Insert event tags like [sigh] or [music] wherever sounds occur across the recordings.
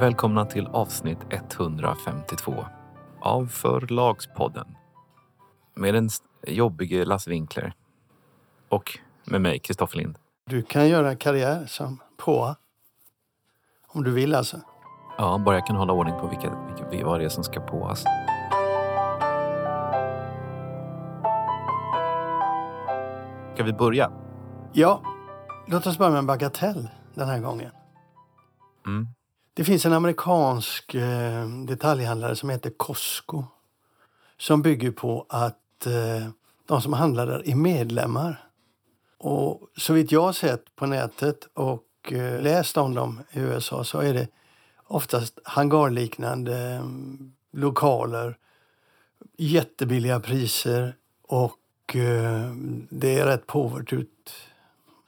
Välkomna till avsnitt 152 av Förlagspodden. Med den jobbige Lasse Winkler och med mig, Kristoffer Lind. Du kan göra karriär som påa. Om du vill alltså. Ja, bara jag kan hålla ordning på vilka, vilka, vad det är som ska påas. Ska vi börja? Ja, låt oss börja med en bagatell den här gången. Mm. Det finns en amerikansk eh, detaljhandlare som heter Costco som bygger på att eh, de som handlar där är medlemmar. Och så vitt jag har sett på nätet och eh, läst om dem i USA så är det oftast hangarliknande eh, lokaler, jättebilliga priser och eh, det är rätt påvert ut,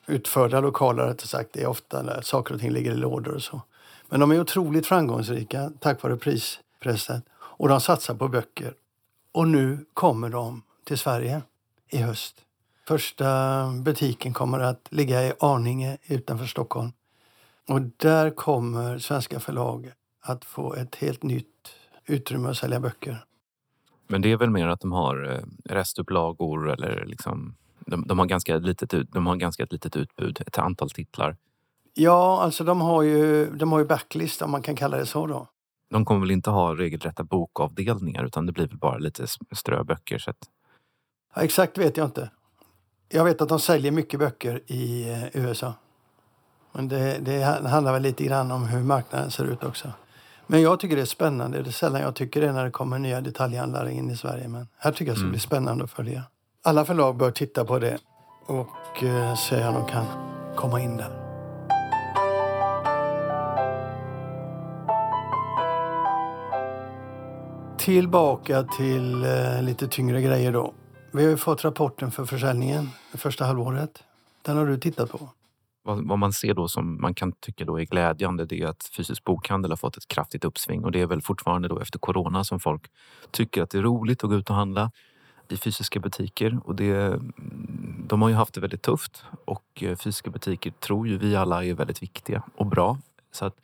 utförda lokaler rättare sagt. Det är ofta där saker och ting ligger i lådor och så. Men de är otroligt framgångsrika tack vare prispressen och de satsar på böcker. Och nu kommer de till Sverige i höst. Första butiken kommer att ligga i Arninge utanför Stockholm. Och där kommer svenska förlag att få ett helt nytt utrymme att sälja böcker. Men det är väl mer att de har eh, restupplagor eller liksom de, de, har ganska litet, de har ganska ett litet utbud, ett antal titlar. Ja, alltså de har ju, de har ju backlist om man kan kalla det så då. De kommer väl inte ha regelrätta bokavdelningar utan det blir väl bara lite ströböcker. Så att... ja, exakt vet jag inte. Jag vet att de säljer mycket böcker i eh, USA. Men det, det handlar väl lite grann om hur marknaden ser ut också. Men jag tycker det är spännande. Det är sällan jag tycker det när det kommer nya detaljhandlare in i Sverige. Men här tycker jag det ska bli spännande att följa. Alla förlag bör titta på det och eh, se om de kan komma in där. Tillbaka till eh, lite tyngre grejer då. Vi har ju fått rapporten för försäljningen det första halvåret. Den har du tittat på. Vad, vad, man ser då som man kan tycka då är glädjande det är att fysisk bokhandel har fått ett kraftigt uppsving och det är väl fortfarande då efter corona som folk tycker att det är roligt att gå ut och handla i fysiska butiker och det, de har ju haft det väldigt tufft och eh, fysiska butiker tror ju vi alla är väldigt viktiga och bra. Så att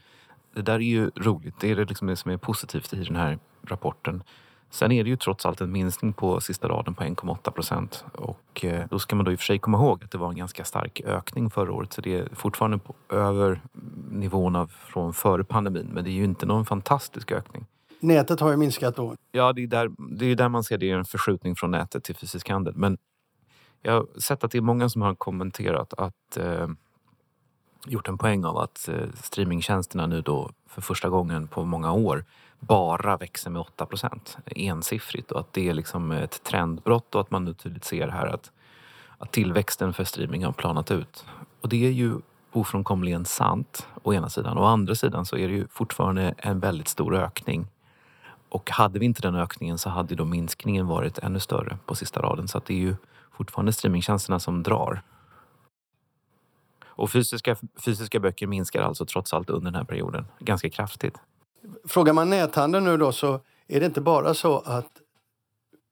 det där är ju roligt. Det är det, liksom det som är positivt i den här rapporten. Sen är det ju trots allt en minskning på sista raden på 1,8 procent och eh, då ska man då i och för sig komma ihåg att det var en ganska stark ökning förra året så det är fortfarande på över nivåerna från före pandemin men det är ju inte någon fantastisk ökning. Nätet har ju minskat då. Ja, det är där, det är där man ser det är en förskjutning från nätet till fysisk handel. Men jag har sett att det är många som har kommenterat att eh, gjort en poäng av att eh, streamingtjänsterna nu då för första gången på många år bara växer med 8 procent ensiffrigt och att det är liksom ett trendbrott och att man nu tydligt ser här att, att tillväxten för streaming har planat ut. Och det är ju ofrånkomligen sant å ena sidan. Å andra sidan så är det ju fortfarande en väldigt stor ökning. Och hade vi inte den ökningen så hade då minskningen varit ännu större på sista raden. Så att det är ju fortfarande streamingtjänsterna som drar. Och fysiska, fysiska böcker minskar alltså trots allt under den här perioden ganska kraftigt. Frågar man näthandeln nu då så är det inte bara så att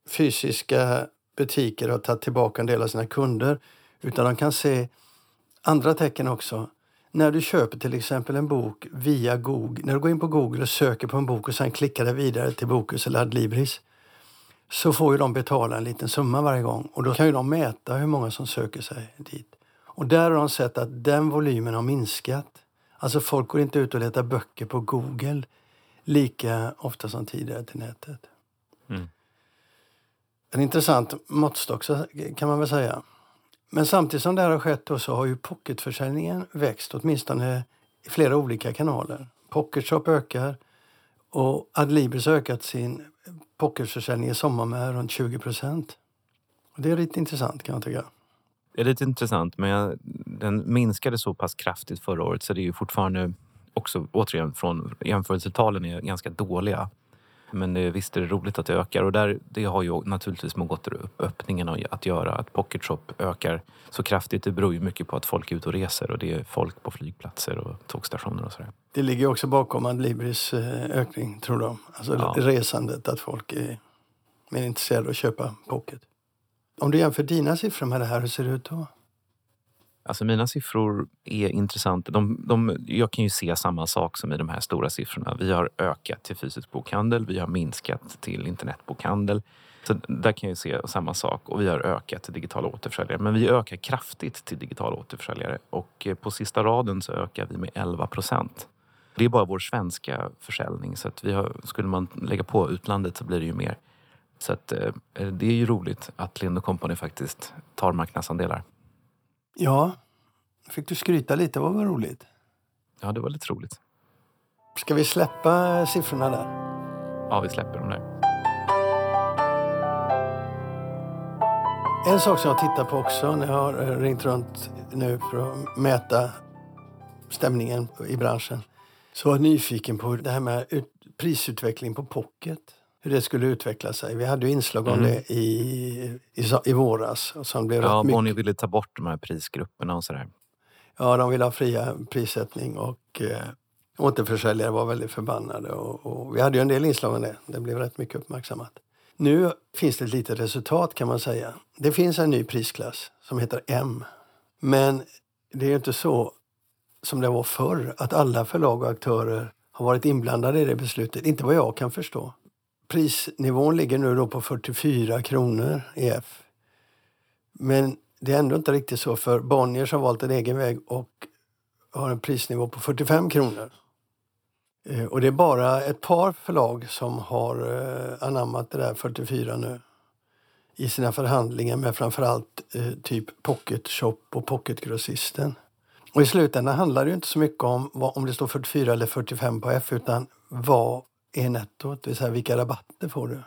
fysiska butiker har tagit tillbaka en del av sina kunder utan de kan se andra tecken också. När du köper till exempel en bok via Google, när du går in på Google och söker på en bok och sen klickar det vidare till Bokus eller Adlibris så får ju de betala en liten summa varje gång och då kan ju de mäta hur många som söker sig dit. Och där har de sett att den volymen har minskat. Alltså folk går inte ut och letar böcker på Google lika ofta som tidigare till nätet. Mm. En intressant måttstock kan man väl säga. Men samtidigt som det här har skett då, så har ju pocketförsäljningen växt åtminstone i flera olika kanaler. Pocketshop ökar och Adlibris har ökat sin pocketförsäljning i sommar med runt 20 procent. Det är lite intressant kan jag tycka. Är lite intressant men jag, den minskade så pass kraftigt förra året så det är ju fortfarande också återigen från jämförelsetalen är ganska dåliga. Men det, visst är det roligt att det ökar och där, det har ju naturligtvis med återöppningen att göra. Att Pocket Shop ökar så kraftigt det beror ju mycket på att folk är ute och reser och det är folk på flygplatser och tågstationer och sådär. Det ligger också bakom Adlibris eh, ökning tror de. Alltså ja. resandet, att folk är mer intresserade av att köpa Pocket. Om du jämför dina siffror med det här, hur ser det ut då? Alltså mina siffror är intressanta. De, de, jag kan ju se samma sak som i de här stora siffrorna. Vi har ökat till fysisk bokhandel, vi har minskat till internetbokhandel. Så där kan jag se samma sak och vi har ökat till digitala återförsäljare. Men vi ökar kraftigt till digitala återförsäljare och eh, på sista raden så ökar vi med 11 procent. Det är bara vår svenska försäljning så att vi har, skulle man lägga på utlandet så blir det ju mer. Så att, eh, det är ju roligt att Lind Company faktiskt tar marknadsandelar. Ja, fick du skryta lite? Vad var roligt? Ja, det var lite roligt. Ska vi släppa siffrorna där? Ja, vi släpper dem där. En sak som jag tittar på också när jag har ringt runt nu för att mäta stämningen i branschen så var jag nyfiken på det här med prisutveckling på pocket. Hur det skulle utveckla sig. Vi hade ju inslag om mm. det i, i, i våras. Och som blev ja, Bonnier ville ta bort de här prisgrupperna och sådär. Ja, de ville ha fria prissättning och eh, återförsäljare var väldigt förbannade. Och, och, vi hade ju en del inslag om det. Det blev rätt mycket uppmärksammat. Nu finns det ett litet resultat kan man säga. Det finns en ny prisklass som heter M. Men det är inte så som det var förr, att alla förlag och aktörer har varit inblandade i det beslutet. Inte vad jag kan förstå. Prisnivån ligger nu då på 44 kronor EF. Men det är ändå inte riktigt så för Bonniers har valt en egen väg och har en prisnivå på 45 kronor. Eh, och det är bara ett par förlag som har eh, anammat det där 44 nu i sina förhandlingar med framförallt eh, typ Pocket Shop och Pocketgrossisten. Och i slutändan handlar det inte så mycket om vad, om det står 44 eller 45 på F utan vad är nettot, det vill säga vilka rabatter får du?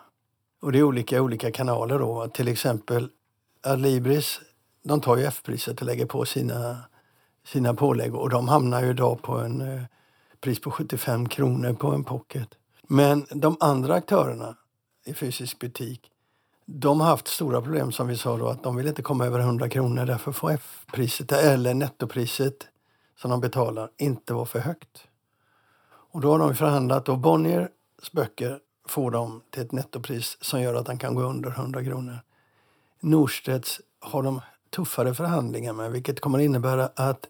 Och det är olika olika kanaler då. Till exempel Adlibris, de tar ju F-priset och lägger på sina, sina pålägg och de hamnar ju idag på en eh, pris på 75 kronor på en pocket. Men de andra aktörerna i fysisk butik de har haft stora problem som vi sa då att de vill inte komma över 100 kronor därför får F-priset eller nettopriset som de betalar inte vara för högt. Och då har de förhandlat och Bonniers böcker får de till ett nettopris som gör att de kan gå under 100 kronor. Norstedts har de tuffare förhandlingar med vilket kommer innebära att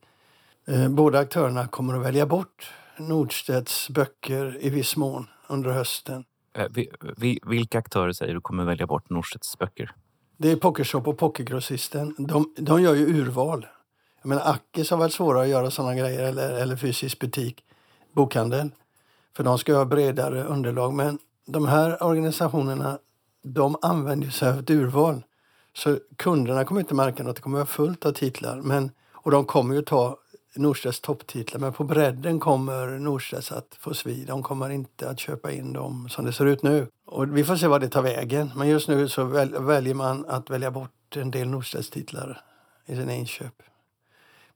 eh, båda aktörerna kommer att välja bort Nordstedts böcker i viss mån under hösten. Eh, vilka aktörer säger du kommer välja bort Norstedts böcker? Det är Pokershop och Pokergrossisten. De, de gör ju urval. Jag menar, Ackes har väl svårare att göra sådana grejer, eller, eller fysisk butik, bokhandel. För de ska ha bredare underlag. Men de här organisationerna, de använder sig av ett urval. Så kunderna kommer inte märka att det kommer vara fullt av titlar. Men, och de kommer ju ta Norstedts topptitlar. Men på bredden kommer Norstedts att få svi. De kommer inte att köpa in dem som det ser ut nu. Och vi får se vad det tar vägen. Men just nu så väl, väljer man att välja bort en del Norstedts titlar i sina inköp.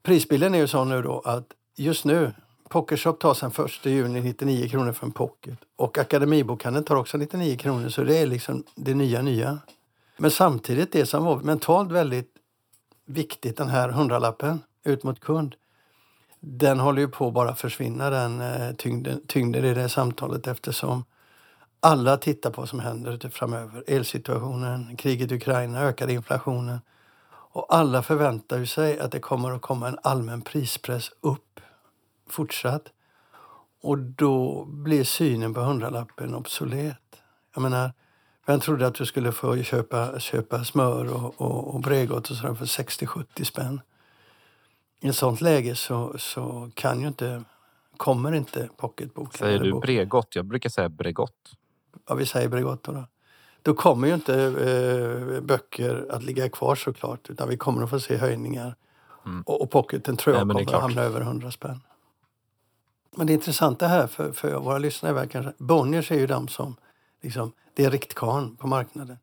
Prisbilden är ju sån nu då att just nu Pokershop tar sen 1 juni 99 kronor för en pocket. Och Akademibokhandeln tar också 99 kronor. Så det är liksom det nya nya. Men samtidigt det som var mentalt väldigt viktigt, den här hundralappen ut mot kund den håller ju på att bara försvinna, den eh, tyngden, tyngden i det samtalet eftersom alla tittar på vad som händer framöver. Elsituationen, kriget i Ukraina, ökade inflationen. Och alla förväntar sig att det kommer att komma en allmän prispress upp fortsatt. Och då blir synen på hundralappen obsolet. Jag menar, vem trodde att du skulle få köpa, köpa smör och, och, och Bregott och sådär för 60-70 spänn? i ett sånt läge så, så kan ju inte, kommer inte pocketboken. Säger du Bregott? Jag brukar säga Bregott. Ja, vi säger Bregott då. Då kommer ju inte eh, böcker att ligga kvar såklart utan vi kommer att få se höjningar. Mm. Och, och pocketen tror jag Nej, kommer att hamna över 100 spänn. Men det intressanta här för, för våra lyssnare är kanske Bonniers är ju de som liksom, det är riktkarn på marknaden.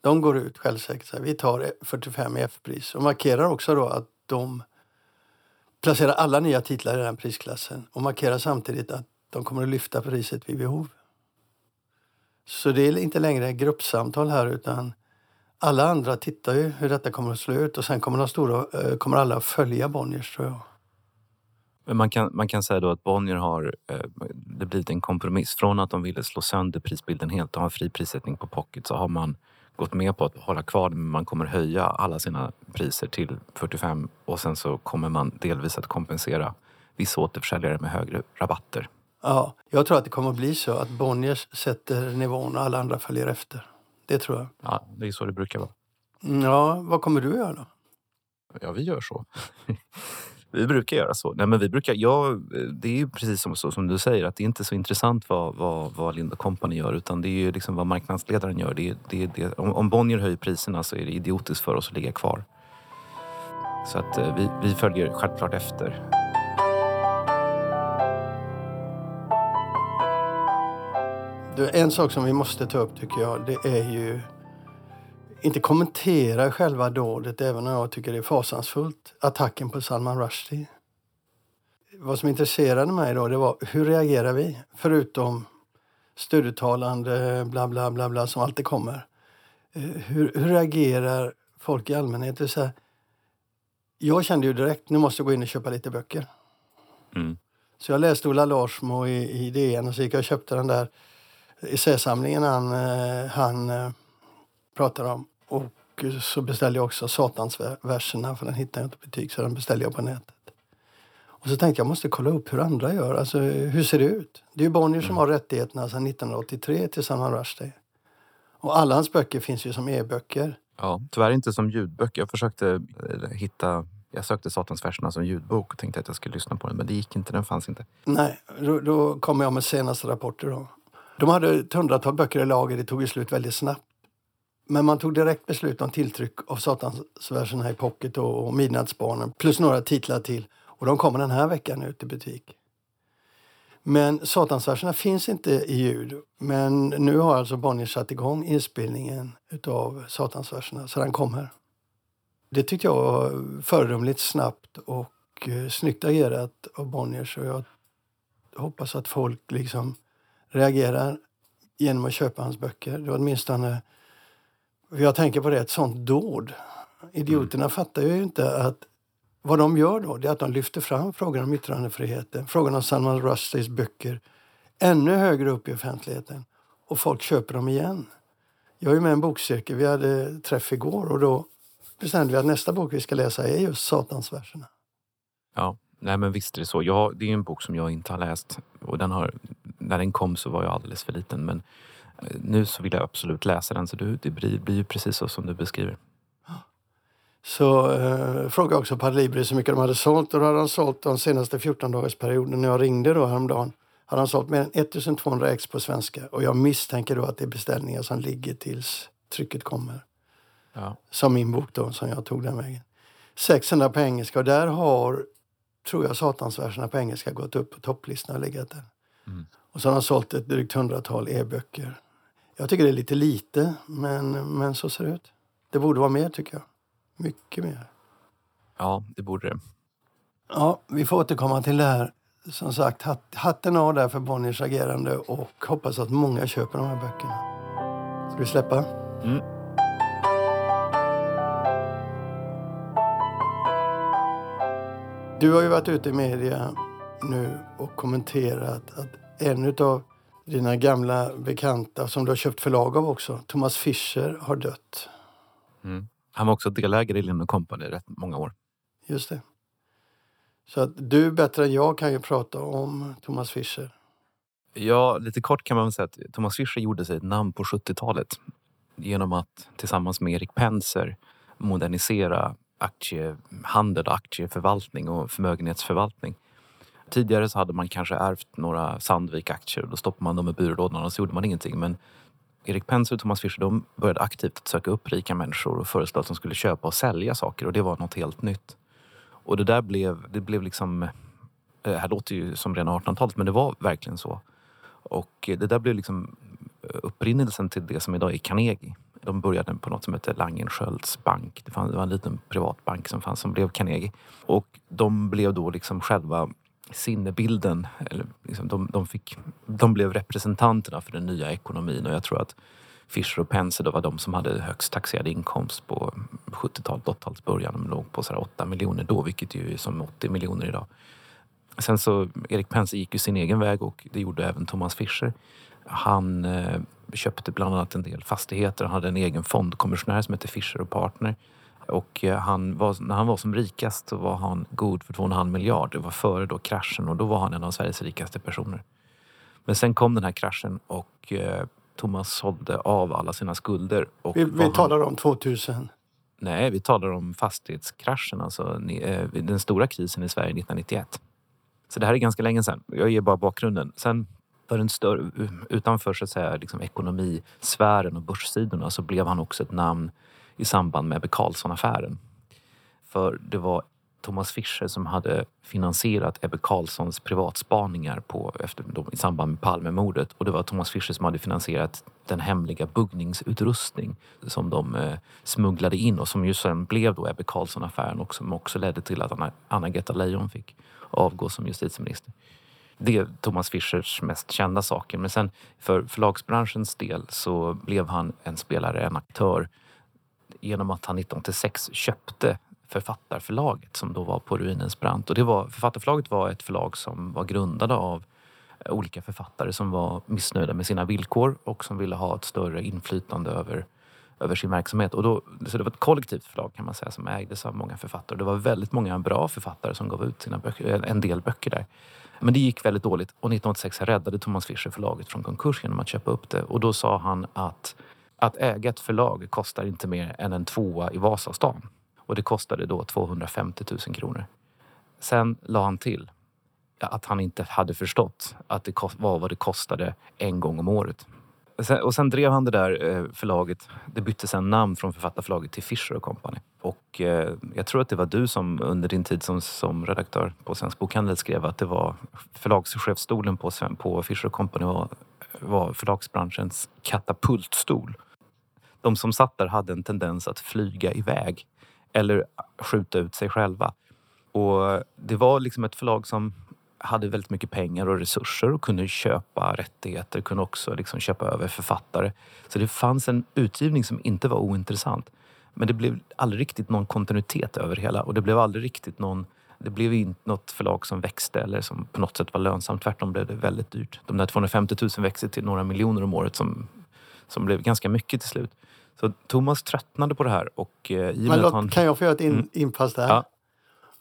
De går ut självsäkert så här, vi tar 45 i F-pris och markerar också då att de placerar alla nya titlar i den prisklassen och markerar samtidigt att de kommer att lyfta priset vid behov. Så det är inte längre gruppsamtal här utan alla andra tittar ju hur detta kommer att slå ut och sen kommer, de stora, eh, kommer alla att följa Bonniers tror jag. Men man kan, man kan säga då att Bonnier har eh, det blivit en kompromiss. Från att de ville slå sönder prisbilden helt och ha fri prissättning på pocket så har man gått med på att hålla kvar men man kommer höja alla sina priser till 45 och sen så kommer man delvis att kompensera vissa återförsäljare med högre rabatter. Ja, jag tror att det kommer att bli så att Bonniers sätter nivån och alla andra följer efter. Det tror jag. Ja, det är så det brukar vara. Mm, Ja, vad kommer du göra då? Ja, vi gör så. [laughs] vi brukar göra så. Nej, men vi brukar, ja, det är ju precis som, så, som du säger, att det är inte så intressant vad, vad, vad Lind Company gör utan det är ju liksom vad marknadsledaren gör. Det det det. Om, om Bonnier höjer priserna så är det idiotiskt för oss att ligga kvar. Så att eh, vi, vi följer självklart efter. Du, en sak som vi måste ta upp tycker jag, det är ju inte kommentera själva dådet, även om jag tycker det är fasansfullt. Attacken på Salman Rushdie. Vad som intresserade mig då, det var hur reagerar vi? Förutom stöduttalande, bla bla bla bla, som alltid kommer. Eh, Hur, hur reagerar folk i allmänhet? Det säga, jag kände ju direkt, nu måste jag gå in och köpa lite böcker. Mm. Så jag läste Ola Larsmo i, i DN och så gick jag och köpte den där essäsamlingen han, eh, han eh, pratar om. Och så beställde jag också Satansverserna för den hittade jag inte i butik så den beställde jag på nätet. Och så tänkte jag, måste kolla upp hur andra gör. Alltså hur ser det ut? Det är ju Bonnier som har rättigheterna sedan 1983 till Salman Rushdie. Och alla hans böcker finns ju som e-böcker. Ja, tyvärr inte som ljudböcker. Jag försökte eh, hitta... Jag sökte Satansverserna som ljudbok och tänkte att jag skulle lyssna på den, men det gick inte. Den fanns inte. Nej, då, då kommer jag med senaste rapporter då. De hade ett hundratal böcker i lager, det tog slut väldigt snabbt. Men man tog direkt beslut om tilltryck av Satansverserna i pocket och, och Midnattsbarnen plus några titlar till. Och de kommer den här veckan ut i butik. Men Satansverserna finns inte i ljud. Men nu har alltså Bonnier satt igång inspelningen utav Satansverserna, så den kommer. Det tyckte jag var föredömligt snabbt och eh, snyggt agerat av Bonnier. Så jag hoppas att folk liksom reagerar genom att köpa hans böcker. Det var åtminstone... Jag tänker på det, ett sånt dåd. Idioterna fattar ju inte att vad de gör då, det är att de lyfter fram frågan om yttrandefriheten, frågan om Salman Rushdies böcker ännu högre upp i offentligheten. Och folk köper dem igen. Jag är med i en bokcirkel, vi hade träff igår och då bestämde vi att nästa bok vi ska läsa är just Satansverserna. Ja, nej men visst är det så. Jag, det är en bok som jag inte har läst och den har, när den kom så var jag alldeles för liten. Men nu så vill jag absolut läsa den så det, det blir, blir ju precis så som du beskriver. Så eh, frågade också Padlibris hur mycket de hade sålt. Och då hade han sålt de senaste 14 dagarsperioden. När jag ringde då häromdagen hade han sålt mer än 1200 ex på svenska. Och jag misstänker då att det är beställningar som ligger tills trycket kommer. Ja. Som min bok då, som jag tog den vägen. 600 på engelska och där har, tror jag, Satansverserna på engelska gått upp på topplistan och legat där. Mm. Och så har han sålt ett drygt hundratal e-böcker. Jag tycker det är lite lite, men, men så ser det ut. Det borde vara mer tycker jag. Mycket mer. ja, det borde det. Ja, vi får återkomma till det här. Som sagt, hat- hatten av där för Bonniers agerande och hoppas att många köper de här böckerna. Ska vi släppa? Mm. Du har ju varit ute i media nu och kommenterat att en av dina gamla bekanta som du har köpt förlag av också, Thomas Fischer, har dött. Mm. Han var också delägare i Lind Company i rätt många år. Just det. Så att du bättre än jag kan ju prata om Thomas Fischer. Ja, lite kort kan man väl säga att Thomas Fischer gjorde sig ett namn på 70-talet genom att tillsammans med Erik Penser modernisera aktiehandel, aktieförvaltning och förmögenhetsförvaltning. Tidigare så hade man kanske ärvt några Sandvik-aktier och då stoppade man dem i byrålådan och så gjorde man ingenting. Men Erik Penser och Thomas Fischer de började aktivt att söka upp rika människor och föreslå att de skulle köpa och sälja saker och det var något helt nytt. Och det där blev, det blev liksom, det här låter ju som rena 1800-talet men det var verkligen så. Och det där blev liksom eh, upprinnelsen till det som idag är Carnegie. De började på något som heter Langenskiölds bank. Det, fanns, det var en liten privatbank som fanns som blev Carnegie. Och de blev då liksom själva sinnebilden. Eller liksom de, de, fick, de blev representanterna för den nya ekonomin och jag tror att Fischer och Penser var de som hade högst taxerad inkomst på 70-talet, 80-talets början. De låg på så här 8 miljoner då, vilket ju är som 80 miljoner idag. Sen så, Erik Penser gick ju sin egen väg och det gjorde även Thomas Fischer. Han eh, köpte bland annat en del fastigheter. Han hade en egen fondkommissionär som hette Fischer och Partner. Och eh, han var, när han var som rikast så var han god för 2,5 miljard. Det var före då kraschen och då var han en av Sveriges rikaste personer. Men sen kom den här kraschen och eh, Thomas sålde av alla sina skulder. Och Vi, vi han- talar om 2000. Nej, vi talar om fastighetskraschen, alltså ni- eh, den stora krisen i Sverige 1991. Så det här är ganska länge sedan. Jag ger bara bakgrunden. Sen för en större, utanför så att säga, liksom ekonomisfären och börssidorna så blev han också ett namn i samband med Ebbe Carlsson-affären. För det var Thomas Fischer som hade finansierat Ebbe Carlssons privatspaningar på, efter, i samband med Palmemordet. Och det var Thomas Fischer som hade finansierat den hemliga buggningsutrustning som de eh, smugglade in och som ju sen blev då Ebbe Carlsson-affären och som också ledde till att Anna, Anna-Greta Leijon fick avgå som justitieminister. Det är Thomas Fischers mest kända saker. Men sen för förlagsbranschens del så blev han en spelare, en aktör genom att han 1986 köpte Författarförlaget som då var på ruinens brant. Och det var, Författarförlaget var ett förlag som var grundade av eh, olika författare som var missnöjda med sina villkor och som ville ha ett större inflytande över, över sin verksamhet. Och då, så det var ett kollektivt förlag kan man säga som ägdes av många författare. Det var väldigt många bra författare som gav ut sina böcker, eh, en del böcker där. Men det gick väldigt dåligt och 1986 räddade Thomas Fischer förlaget från konkurs genom att köpa upp det. Och då sa han att att äga ett förlag kostar inte mer än en tvåa i Vasastan. Och det kostade då 250 000 kronor. Sen la han till att han inte hade förstått att det var vad det kostade en gång om året. Och sen drev han det där eh, förlaget. Det bytte sen namn från författarförlaget till Fischer Company. Och eh, jag tror att det var du som under din tid som, som redaktör på Svensk Bokhandel skrev att det var förlagschefsstolen på, på Fischer Company var, var förlagsbranschens katapultstol. De som satt där hade en tendens att flyga iväg eller skjuta ut sig själva. Och det var liksom ett förlag som hade väldigt mycket pengar och resurser och kunde köpa rättigheter, kunde också liksom köpa över författare. Så det fanns en utgivning som inte var ointressant. Men det blev aldrig riktigt någon kontinuitet över det hela och det blev aldrig riktigt någon det blev inte något förlag som växte eller som på något sätt var lönsamt. Tvärtom blev det väldigt dyrt. De där 250 000 växte till några miljoner om året som, som blev ganska mycket till slut. Så Thomas tröttnade på det här och eh, i Men låt, han... kan jag få göra ett in, Mm. inpass där? Ja.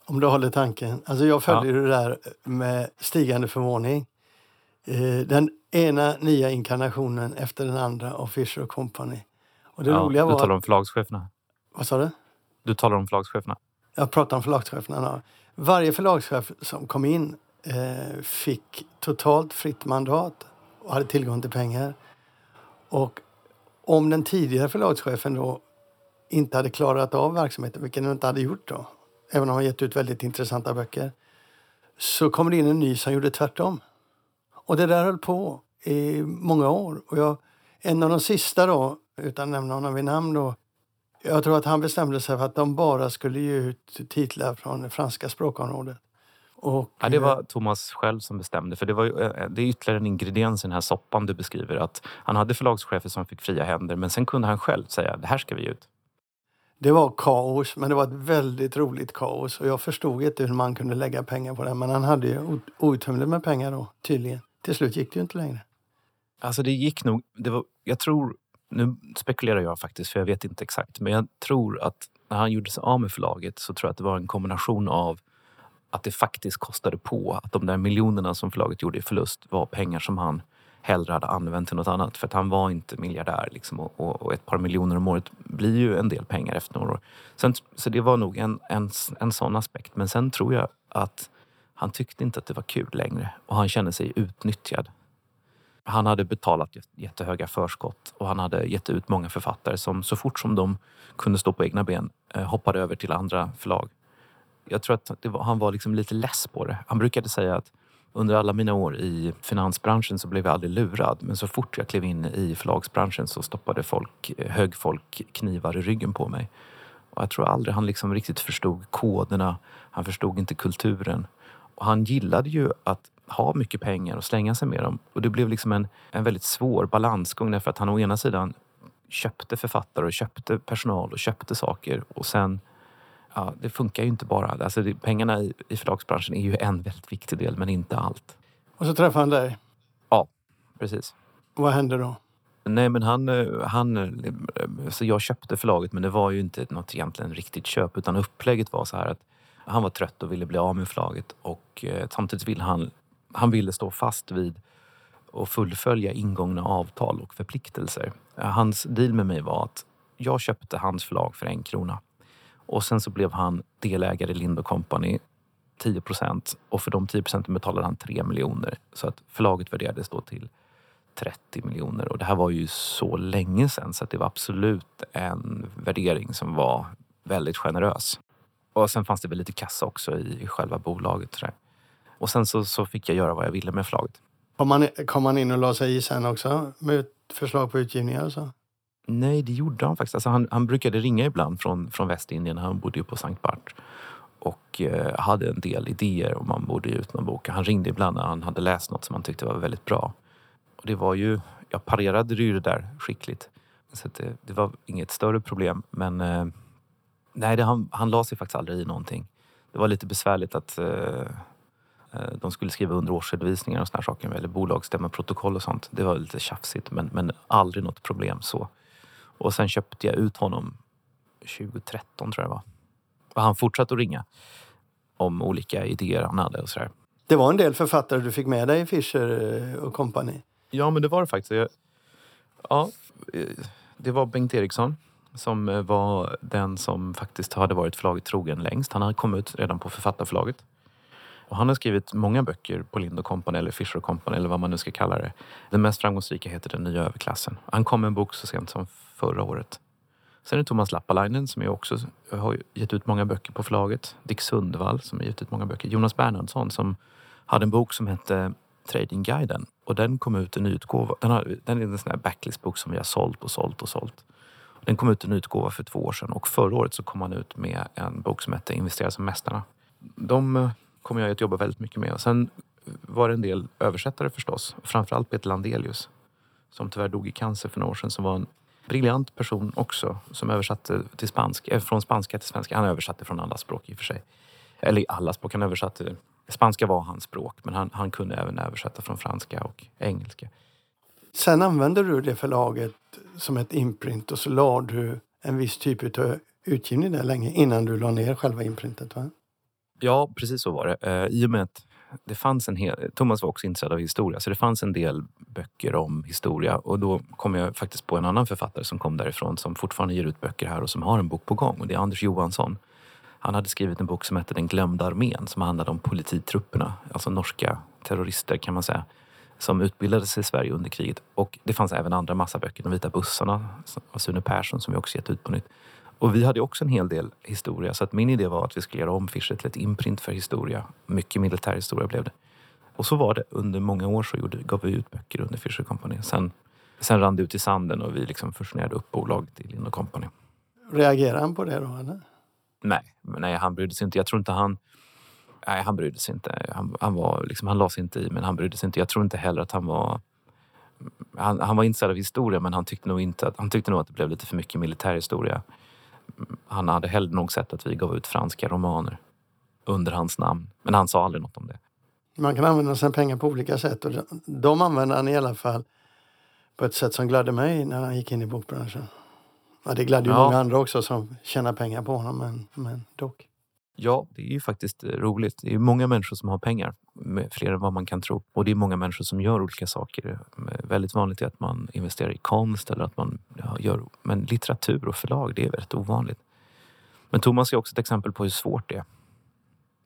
Om du håller tanken. Alltså jag följer det där med stigande förvåning. Eh, den ena nya inkarnationen efter den andra av Fisher Company. Och det ja, roliga Du var... talar om förlagscheferna. Vad sa du? Du talar om förlagscheferna. Jag pratar om förlagscheferna. Ja. Varje förlagschef som kom in eh, fick totalt fritt mandat och hade tillgång till pengar. Och om den tidigare förlagschefen då inte hade klarat av verksamheten, vilket han inte hade gjort då, även om han gett ut väldigt intressanta böcker, så kom det in en ny som gjorde tvärtom. Och det där höll på i många år. Och jag, en av de sista då, utan att nämna honom vid namn då, jag tror att han bestämde sig för att de bara skulle ge ut titlar från det franska språkområdet. Och, Ja, det var Thomas själv som bestämde. För det, var, ju, eh, det är ytterligare en ingrediens i den här soppan du beskriver. Att han hade förlagschefer som fick fria händer men sen kunde han själv säga det här ska vi ut. Det var kaos, men det var ett väldigt roligt kaos. Och jag förstod inte hur man kunde lägga pengar på det. Men han hade ju outtömligt med pengar då, tydligen. Till slut gick det ju inte längre. Alltså det gick nog... Det var, jag tror... Nu spekulerar jag faktiskt för jag vet inte exakt. Men jag tror att när han gjorde sig av med förlaget så tror jag att det var en kombination av att det faktiskt kostade på. Att de där miljonerna som förlaget gjorde i förlust var pengar som han hellre hade använt till något annat. För att han var inte miljardär. Liksom, och, och, och ett par miljoner om året blir ju en del pengar efter några år. Sen, så det var nog en, en, en sån aspekt. Men sen tror jag att han tyckte inte att det var kul längre. Och han kände sig utnyttjad. Han hade betalat jättehöga förskott och han hade gett ut många författare som så fort som de kunde stå på egna ben eh, hoppade över till andra förlag. Jag tror att det var, han var liksom lite less på det. Han brukade säga att under alla mina år i finansbranschen så blev jag aldrig lurad. Men så fort jag klev in i förlagsbranschen så stoppade folk, eh, högg hög folk knivar i ryggen på mig. Och jag tror aldrig han liksom riktigt förstod koderna. Han förstod inte kulturen. Och han gillade ju att ha mycket pengar och slänga sig med dem. Och det blev liksom en, en väldigt svår balansgång därför att han å ena sidan köpte författare och köpte personal och köpte saker och sen Ja, det funkar ju inte bara. Alltså det, pengarna i, i förlagsbranschen är ju en väldigt viktig del, men inte allt. Och så träffade han dig. Precis. Och vad hände då? Nej, men han, eh, han... eh, Så jag köpte förlaget, men det var ju inte något egentligen riktigt köp. Utan upplägget var så här att han var trött och ville bli av med förlaget. Och eh, samtidigt ville han, han ville stå fast vid och fullfölja ingångna avtal och förpliktelser. Eh, Hans deal med mig var att jag köpte hans förlag för en krona. Och sen så blev han delägare i Lind Company 10 procent och för de 10 procenten betalade han 3 miljoner. Så att förlaget värderades då till 30 miljoner och det här var ju så länge sen, så att det var absolut en värdering som var väldigt generös. Och sen fanns det väl lite kassa också i, i själva bolaget. Så. Och sen så, så fick jag göra vad jag ville med förlaget. Kom han, kom man in och la sig i sen också med förslag på utgivningar och så? Alltså? Nej, det gjorde han faktiskt. Alltså han, han brukade ringa ibland från, från Västindien. Han bodde ju på Sankt Bart. Och eh, hade en del idéer om man borde ge ut någon bok. Han ringde ibland när han hade läst något som han tyckte var väldigt bra. Och det var ju, jag parerade ju det där skickligt. Så att det, det var inget större problem. Men eh, nej, det, han, han la sig faktiskt aldrig i någonting. Det var lite besvärligt att eh, eh de skulle skriva under årsredovisningar och såna här saker. Eller bolagsstämma protokoll och sånt. Det var lite tjafsigt men, men aldrig något problem så. Och sen köpte jag ut honom 2013 tror jag det var. Och han fortsatte att ringa om olika idéer han hade och sådär. Det var en del författare du fick med dig Fischer eh, och kompani. Ja, men det var det faktiskt. Jag, ja, eh, det var Bengt Eriksson som eh, var den som faktiskt hade varit förlaget trogen längst. Han hade kommit ut redan på författarförlaget. Och han har skrivit många böcker på Lind Company eller Fisher Company eller vad man nu ska kalla det. Den mest framgångsrika heter Den nya överklassen. Han kom med en bok så sent som förra året. Sen är det Thomas Lappalainen som jag också har gett ut många böcker på förlaget. Dick Sundvall som har gett ut många böcker. Jonas Bernhardsson som hade en bok som hette Tradingguiden. Och den kom ut i nyutgåva. Den, har, den är en sån här backlistbok som vi har sålt och sålt och sålt. Den kom ut i nyutgåva för två år sedan och förra året så kom han ut med en bok som hette Investera som mästarna. De kommer jag att jobba väldigt mycket med. Och sen var det en del översättare förstås. Framförallt Peter Landelius som tyvärr dog i cancer för några år sedan som var en briljant person också som översatte till spansk, eh, från spanska till svenska. Han översatte från alla språk i och för sig. Eller alla språk. Han översatte, spanska var hans språk men han, han kunde även översätta från franska och engelska. Sen använde du det förlaget som ett imprint och så la du en viss typ av utgivning där länge innan du la ner själva imprintet. Va? Ja, precis så var det. Eh, I och med att det fanns en hel, Thomas var också intresserad av historia, så det fanns en del böcker om historia. Och då kom jag faktiskt på en annan författare som kom därifrån som fortfarande ger ut böcker här och som har en bok på gång. Och det är Anders Johansson. Han hade skrivit en bok som hette Den glömda armén som handlade om polititrupperna, alltså norska terrorister kan man säga, som utbildades i Sverige under kriget. Och det fanns även andra massa böcker, De vita bussarna av Sune Persson som vi också gett ut på nytt. Och vi hade också en hel del historia så att min idé var att vi skulle göra om Fischer till ett imprint för historia. Mycket militärhistoria blev det. Och så var det. Under många år så gjorde, gav vi ut böcker under Fischer Company. Sen, sen rann det ut i sanden och vi liksom fusionerade upp bolaget i Lind Company. Reagerade han på det då? Eller? Nej, nej, han brydde sig inte. Jag tror inte han... Nej, han brydde sig inte. Han, han, var, liksom, han la sig inte i, men han brydde sig inte. Jag tror inte heller att han var... Han, han var intresserad av historia, men han tyckte, nog inte att, han tyckte nog att det blev lite för mycket militärhistoria. Han hade hellre nog sett att vi gav ut franska romaner under hans namn. Men han sa aldrig något om det. Man kan använda sina pengar på olika sätt och de- de använde han i alla fall på ett sätt som gladde mig när han gick in i bokbranschen. Ja, det gladde ju Ja. många andra också som tjänar pengar på honom, men, men dock. Ja, det är ju faktiskt roligt. Det är många människor som har pengar, fler än vad man kan tro. Och det är många människor som gör olika saker. Eh, Väldigt vanligt är att man investerar i konst eller att man gör... Men litteratur och förlag, det är väldigt ovanligt. Men Thomas är också ett exempel på hur svårt det är.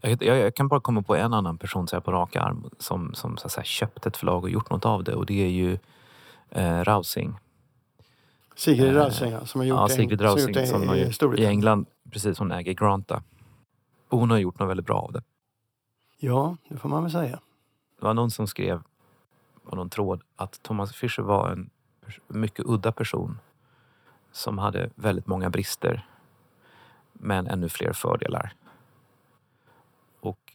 Jag, jag, jag kan bara komma på en annan person så här på rak arm som, som så säga, köpt ett förlag och gjort något av det och det är ju eh, Rausing. Sigrid Eh, Rausing som har gjort Ja, Sigrid Rausing som har i gjort i. England. Precis, hon äger Granta. Och hon har gjort något väldigt bra av det. Ja, det får man väl säga. Det var någon som skrev på någon tråd att Thomas Fischer var en mycket udda person som hade väldigt många brister men ännu fler fördelar. Och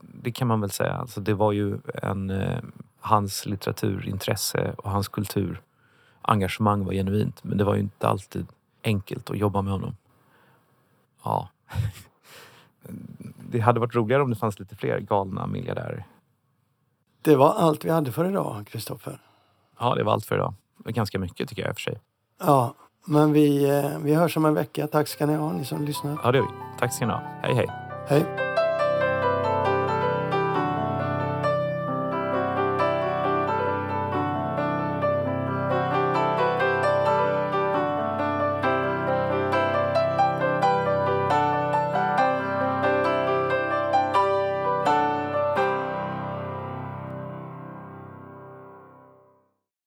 det kan man väl säga. Alltså det var ju en, eh, hans litteraturintresse och hans kulturengagemang var genuint men det var ju inte alltid enkelt att jobba med honom. Ja. Det hade varit roligare om det fanns lite fler galna miljardärer. Det var allt vi hade för idag, Kristoffer. Ja, det var allt för idag. ganska mycket tycker jag i och för sig. Ja, men vi, eh, vi hörs om en vecka. Tack ska ni ha, ni som lyssnar. Ja, det gör vi. Tack ska ni ha. Hej, hej. Hej!